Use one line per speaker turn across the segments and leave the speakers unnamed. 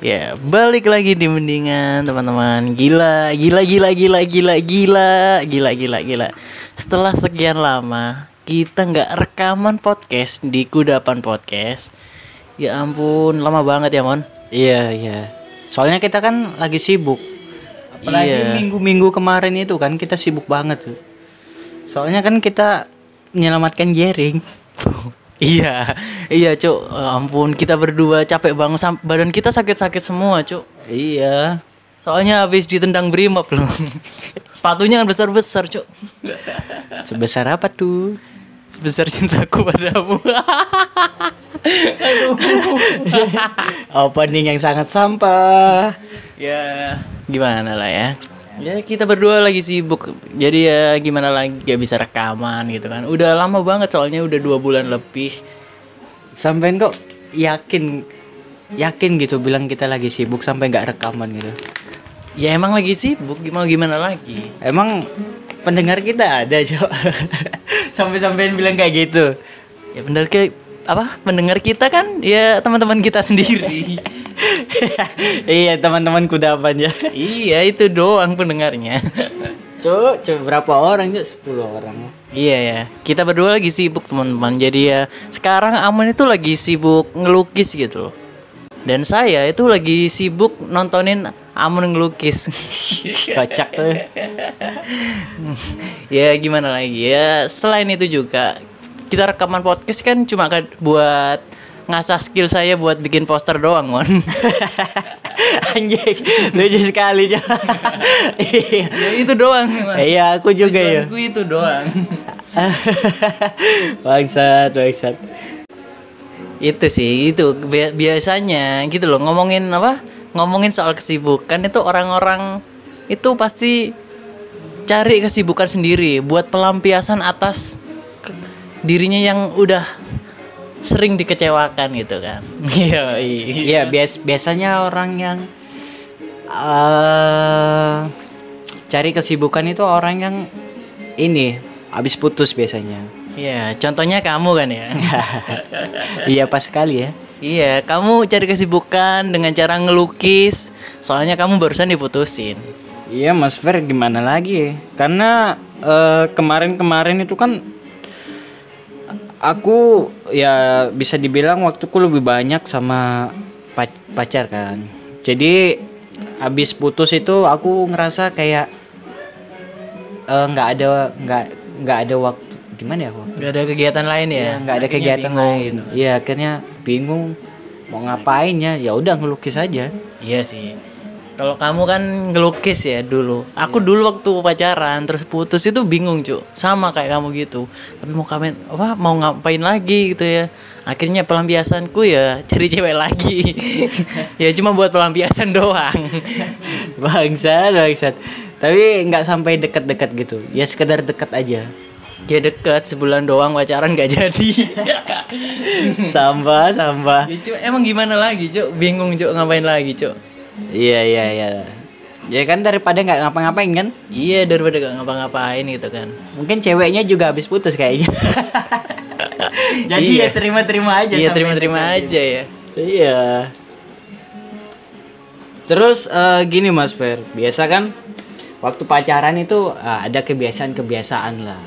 Ya, balik lagi di mendingan teman-teman. Gila, gila, gila, gila, gila, gila, gila, gila, gila. Setelah sekian lama kita nggak rekaman podcast di Kudapan Podcast. Ya ampun, lama banget ya Mon.
Iya iya. Soalnya kita kan lagi sibuk. Apalagi
Iya.
minggu-minggu kemarin itu kan kita sibuk banget tuh. Soalnya kan kita menyelamatkan jaring.
Iya, iya cuk. Ampun, kita berdua capek banget. Badan kita sakit-sakit semua cuk.
iya.
Soalnya habis ditendang brimob loh. Sepatunya kan besar-besar cuk.
Sebesar apa tuh?
Sebesar cintaku padamu.
Opening yang sangat sampah.
ya gimana lah ya ya kita berdua lagi sibuk. Jadi ya gimana lagi? Gak bisa rekaman gitu kan. Udah lama banget soalnya udah dua bulan lebih.
Sampai kok yakin yakin gitu bilang kita lagi sibuk sampai nggak rekaman gitu.
ya emang lagi sibuk. Mau gimana lagi?
Emang pendengar kita ada, Cok. Sampai-sampai bilang kayak gitu.
ya bener ke apa? Pendengar kita kan? Ya teman-teman kita sendiri
iya, teman-teman kudapan ya.
iya itu doang pendengarnya
Cuk, cuk berapa orang, Cuk? 10 orang.
Iya ya, kita berdua lagi sibuk teman-teman. Jadi ya sekarang Aman itu lagi sibuk ngelukis gitu loh. Dan saya itu lagi sibuk nontonin Amun ngelukis.
Kocak tuh.
ya gimana lagi ya. Selain itu juga kita rekaman podcast kan cuma buat ngasah skill saya buat bikin poster doang, Mon.
Anjing, lucu sekali. Iya.
ya itu doang. Mon.
Iya, aku juga ya.
Tujuanku itu doang.
bangsat, bangsat.
itu sih itu Bi- biasanya gitu loh ngomongin apa ngomongin soal kesibukan itu orang-orang itu pasti cari kesibukan sendiri buat pelampiasan atas dirinya yang udah sering dikecewakan gitu kan iya
Iya, bias biasanya orang yang eh cari kesibukan itu orang yang ini habis putus biasanya.
iya contohnya kamu kan ya
iya, pas sekali ya.
iya kamu cari kesibukan dengan cara ngelukis soalnya kamu barusan diputusin
Iya Mas Fer gimana lagi? Karena eh, kemarin-kemarin itu kan aku ya bisa dibilang waktuku lebih banyak sama pac- pacar kan. Jadi habis putus itu aku ngerasa kayak eh, nggak ada nggak nggak ada waktu gimana ya? Wak?
Gak ada kegiatan lain ya
Ya, nggak ada
Akhirnya
kegiatan
bingung
lain.
gitu.
Iya akhirnya bingung mau ngapain ya? Ya udah ngelukis aja.
Iya sih. Kalau kamu kan ngelukis ya dulu. Aku dulu waktu pacaran terus putus itu bingung, Cuk. Sama kayak kamu gitu. Tapi mau kamen apa mau ngapain lagi gitu ya. Akhirnya pelampiasanku ya cari cewek lagi. ya cuma buat pelampiasan doang.
bangsat bangsat tapi nggak sampai deket-deket gitu ya sekedar deket aja
ya deket sebulan doang pacaran gak jadi.
sampah sampah
ya Cuk, emang gimana lagi, Cuk? Bingung, Cuk, ngapain lagi, Cuk?
Iya iya iya ya kan daripada nggak ngapa-ngapain kan
Iya daripada gak ngapa-ngapain gitu kan.
mungkin ceweknya juga habis putus kayaknya jadi
Iya.
ya terima-terima aja
Iya terima-terima aja ya.
iya terus eh, gini mas Fer biasa kan waktu pacaran itu ah, ada kebiasaan-kebiasaan lah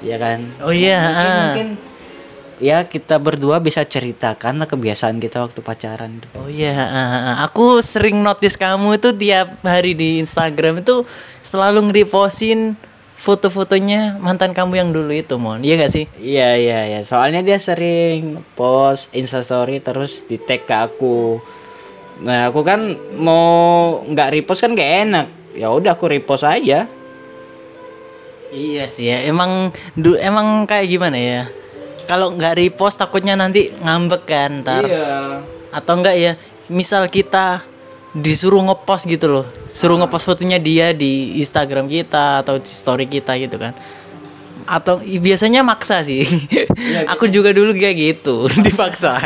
ya kan
Oh iya,
mungkin,
ah.
mungkin ya kita berdua bisa ceritakan lah kebiasaan kita waktu pacaran
Oh iya, aku sering notice kamu itu tiap hari di Instagram itu selalu nge-repostin foto-fotonya mantan kamu yang dulu itu, Mon. Iya gak sih?
Iya iya iya. Soalnya dia sering post instastory terus di tag ke aku. Nah aku kan mau nggak repost kan gak enak. Ya udah aku repost aja.
Iya sih ya. Emang du emang kayak gimana ya? Kalau nggak repost takutnya nanti ngambek kan ntar.
Iya.
Atau enggak ya? Misal kita disuruh ngepost gitu loh. Suruh ngepost fotonya dia di Instagram kita atau di story kita gitu kan. Atau biasanya maksa sih. Aku juga dulu kayak gitu, dipaksa.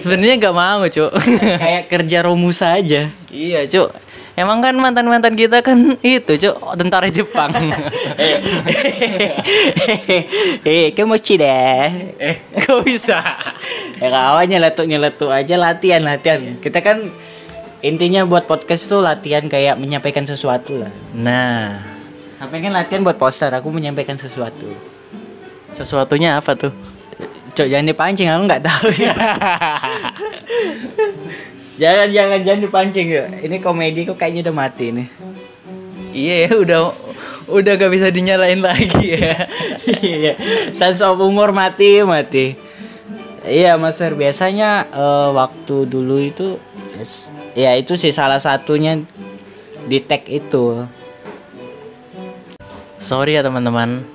Sebenarnya nggak mau, Cuk.
Kayak kerja Romusa aja.
iya, Cuk. Emang kan mantan-mantan kita kan itu, Cuk, tentara Jepang.
eh kamu deh.
eh, kok bisa?
Ya kawan nyeletuk nyeletuk aja latihan latihan. Kita kan intinya buat podcast itu latihan kayak menyampaikan sesuatu lah
Nah,
sampai kan latihan buat poster aku menyampaikan sesuatu
sesuatunya apa tuh?
cok jangan dipancing aku nggak tahu ya jangan jangan jangan dipancing ya ini komedi kok kayaknya udah mati nih
Iya ya, udah udah gak bisa dinyalain lagi ya.
iya sense of humor mati mati iya mas Fer biasanya eh, waktu dulu itu es- ya itu sih salah satunya di tag itu
Sorry ya teman-teman.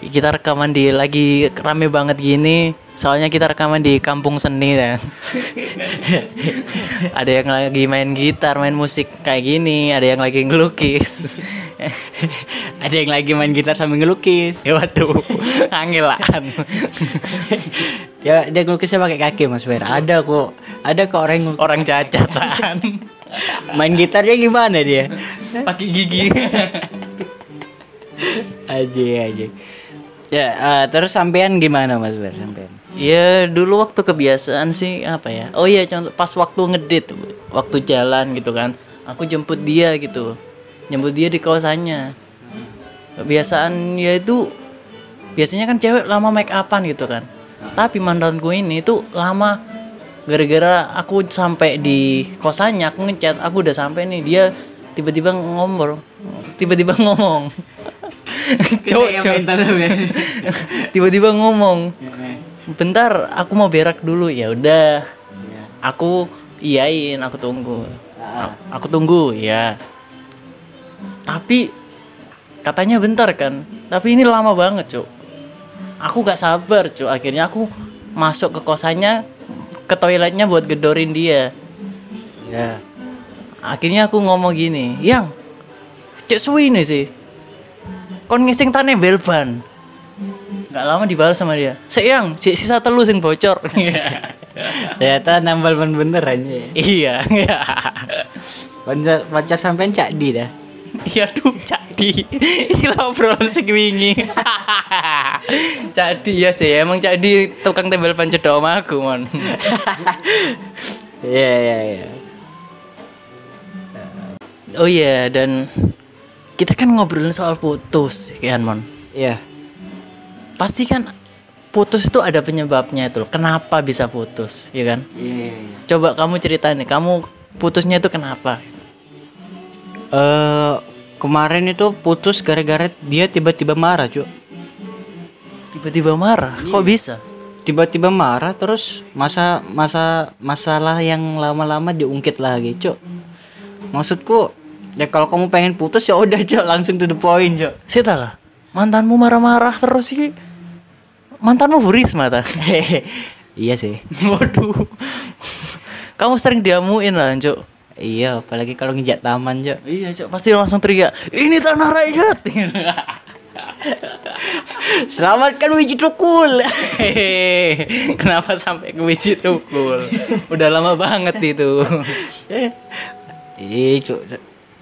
Kita rekaman di lagi rame banget gini. Soalnya kita rekaman di kampung seni ya. ada yang lagi main gitar, main musik kayak gini, ada yang lagi ngelukis.
ada yang lagi main gitar sambil ngelukis
ya waduh, angelan.
ya dia ngelukisnya pakai kaki mas Fer ada kok ada kok orang ngelukis.
Orang cacatan.
main gitarnya gimana dia
Pakai gigi.
aja aja ya eh, terus sampean gimana mas Fer sampean?
Ya dulu waktu kebiasaan sih apa ya? Oh iya contoh pas waktu ngedit, waktu jalan gitu kan, aku jemput dia gitu, jemput dia di kawasannya. Kebiasaan ya itu biasanya kan cewek lama make upan gitu kan, tapi mantanku ini tuh lama gara-gara aku sampai di kosannya aku ngechat aku udah sampai nih dia tiba-tiba ngomong tiba-tiba ngomong cowok cowok. tiba-tiba ngomong bentar aku mau berak dulu. Ya udah. Aku iyain aku tunggu. A- aku tunggu ya tapi katanya bentar kan. Tapi ini lama banget cuk. Aku gak sabar cuk. Akhirnya aku masuk ke kosannya ke toiletnya buat gedorin dia.
Ya
akhirnya aku ngomong gini yang cek suwi nih sih kon ngising tane belban nggak lama dibalas sama dia. Sayang cek sisa telu sing bocor.
Ternyata nambal ban beneran ya
iya.
Pacar pacar sampean cak di dah?
Iya tuh cadi gila obrolan sing wingi. Cadi ya sih. Emang cadi tukang tembel ban cedok sama aku mon.
Iya iya iya.
Oh iya dan kita kan ngobrolin soal putus kan mon
iya
pasti kan putus itu ada penyebabnya itu loh. Kenapa bisa putus, ya kan?
iya
Coba kamu ceritain nih, kamu putusnya itu kenapa?
eh kemarin itu putus gara-gara dia tiba-tiba marah cuy
Tiba-tiba marah, kok bisa?
tiba-tiba marah terus masa masa masalah yang lama-lama diungkit lagi cuk maksudku ya kalau kamu pengen putus ya udah cuk langsung to the point cuk
Sita lah, mantanmu marah-marah terus sih. Mantanmu buris mata.
iya sih
Waduh. Kamu sering diamuin lah, Cuk.
iya apalagi kalau ngejak taman cuk
Iya, Cuk, pasti langsung teriak, "Ini tanah rakyat."
selamatkan wiji tukul
Kenapa sampai ke biji tukul? Udah lama banget itu.
iya cuk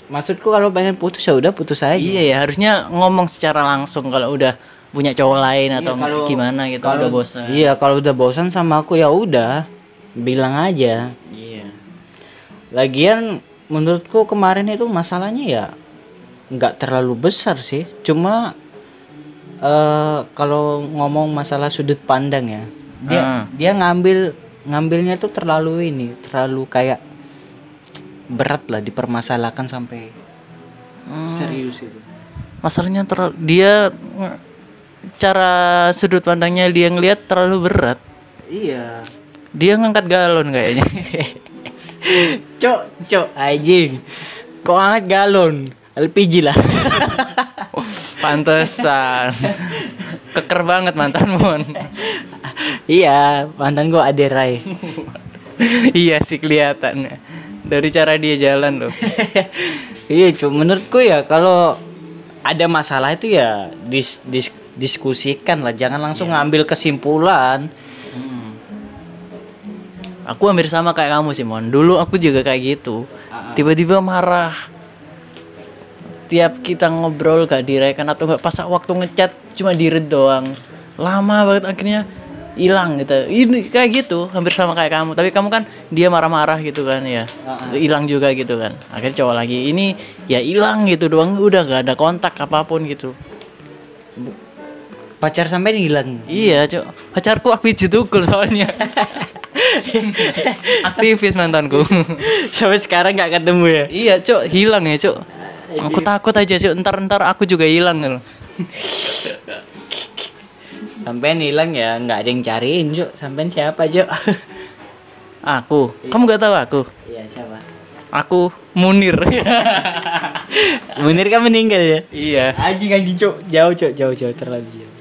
maksudku kalau pengen putus ya udah putus aja
Iya ya, harusnya ngomong secara langsung kalau udah punya cowok lain atau
kalau-
gimana gitu udah bosan.
iya kalau udah bosan sama aku ya udah bilang aja
Iya.
Lagian menurutku kemarin itu masalahnya ya nggak terlalu besar sih. Cuma eh kalau ngomong masalah sudut pandang ya, dia
Hmm.
dia ngambil ngambilnya tuh terlalu ini, terlalu kayak berat lah dipermasalahkan sampai serius itu.
Masalahnya terlalu dia cara sudut pandangnya dia ngelihat terlalu berat.
Iya.
Dia ngangkat galon kayaknya.
Cok, cok, anjing. Kok angkat galon? LPG lah.
Pantesan. Keker banget mantanmu. Mon.
iya, mantan gua Aderai.
iya sih kelihatan. Dari cara dia jalan loh.
iya cuma menurutku ya kalau ada masalah itu ya dis, dis- diskusikan lah jangan langsung ngambil kesimpulan
Aku hampir sama kayak kamu sih Mon. Dulu aku juga kayak gitu. Tiba-tiba marah. Tiap kita ngobrol gak direken atau nggak pas waktu ngechat cuma diret doang. Lama banget akhirnya hilang gitu. Ini kayak gitu hampir sama kayak kamu. Tapi kamu kan dia marah-marah gitu kan ya. Hilang juga gitu kan. Akhirnya cowok lagi ini ya hilang gitu doang udah gak ada kontak apa pun gitu.
Pacar sampai hilang.
Iya cok pacarku aku tukul soalnya. Aktivis mantanku.
Sampai sekarang nggak ketemu ya?
Iya cok hilang ya cok aku takut aja cok ntar ntar aku juga hilang gitu
sampai hilang ya nggak ada yang cariin Cuk. Sampai siapa Cuk?
Aku. Kamu nggak tahu aku?
Iya siapa?
Aku Munir.
Munir kan meninggal ya?
Iya.
Anjing anjing Cuk. Jauh Cuk. Jauh jauh terlalu jauh.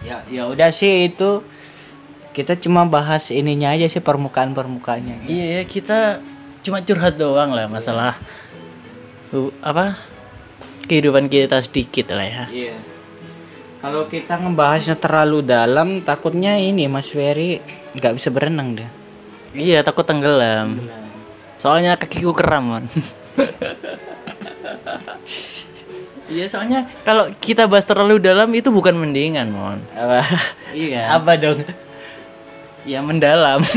Ya ya udah sih itu. Kita cuma bahas ininya aja sih permukaan permukaannya
iya kita cuma curhat doang lah masalah uh, apa kehidupan kita sedikit lah ya.
Iya kalau kita ngebahasnya terlalu dalam takutnya ini Mas Ferry nggak bisa berenang deh
iya takut tenggelam. Soalnya kakiku kram mon. Iya soalnya kalau kita bahas terlalu dalam itu bukan mendingan mon.
Apa?
Iya.
Apa dong
Ya mendalam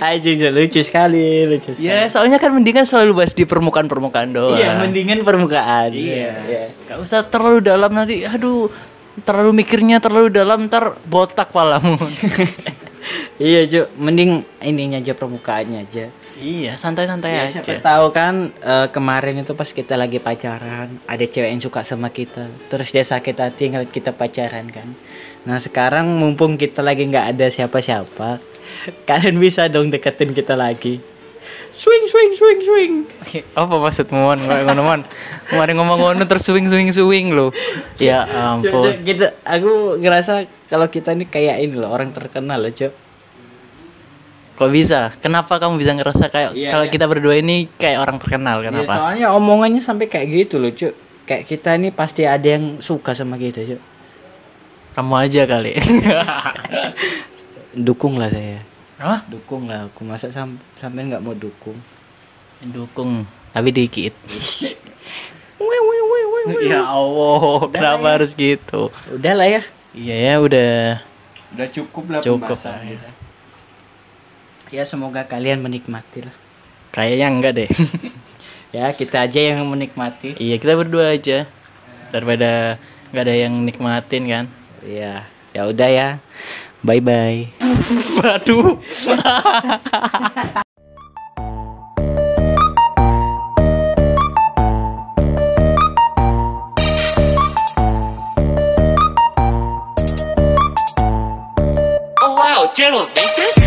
Anjing lucu sekali lucu sekali.
Ya soalnya kan mendingan selalu bahas di permukaan-permukaan doang
Iya mendingan permukaan
Iya. Gak usah terlalu dalam nanti. Aduh, terlalu mikirnya terlalu dalam ntar botak palamu.
iya Cuk mending ininya aja permukaannya aja
iya, santai-santai
Ya,
aja.
siapa tahu kan eh, kemarin itu pas kita lagi pacaran ada cewek yang suka sama kita terus dia sakit hati ngeliat kita pacaran kan nah sekarang mumpung kita lagi nggak ada siapa-siapa kalian bisa dong deketin kita lagi swing swing swing swing
Apa maksudmu mon? Ngono mon. Kemarin ngomong ngono terus swing swing swing lo. Ya ampun.
gitu aku ngerasa kalau kita ini kayak ini loh orang terkenal loh cok
Kok bisa? Kenapa kamu bisa ngerasa kayak
Iya,
kalau
iya.
kita berdua ini kayak orang terkenal?
Ya,
Kenapa?
soalnya omongannya sampai kayak gitu loh cok kayak kita ini pasti ada yang suka sama kita cok
Kamu aja kali.
dukung lah saya
Hah?
dukung lah aku masa sam sampai nggak mau dukung
Dukung, tapi dikit. ya Allah, kenapa harus gitu?
udah lah ya
Iya ya udah
udah cukup lah
Cukup
pembahasan
lah, ya.
kita. Ya semoga kalian menikmati lah
kayaknya enggak deh.
ya kita aja yang menikmati
iya kita berdua aja daripada nggak ada yang nikmatin kan.
ya ya udah ya bye bye
Waduh.
Oh wow, Gerald?
Bitch.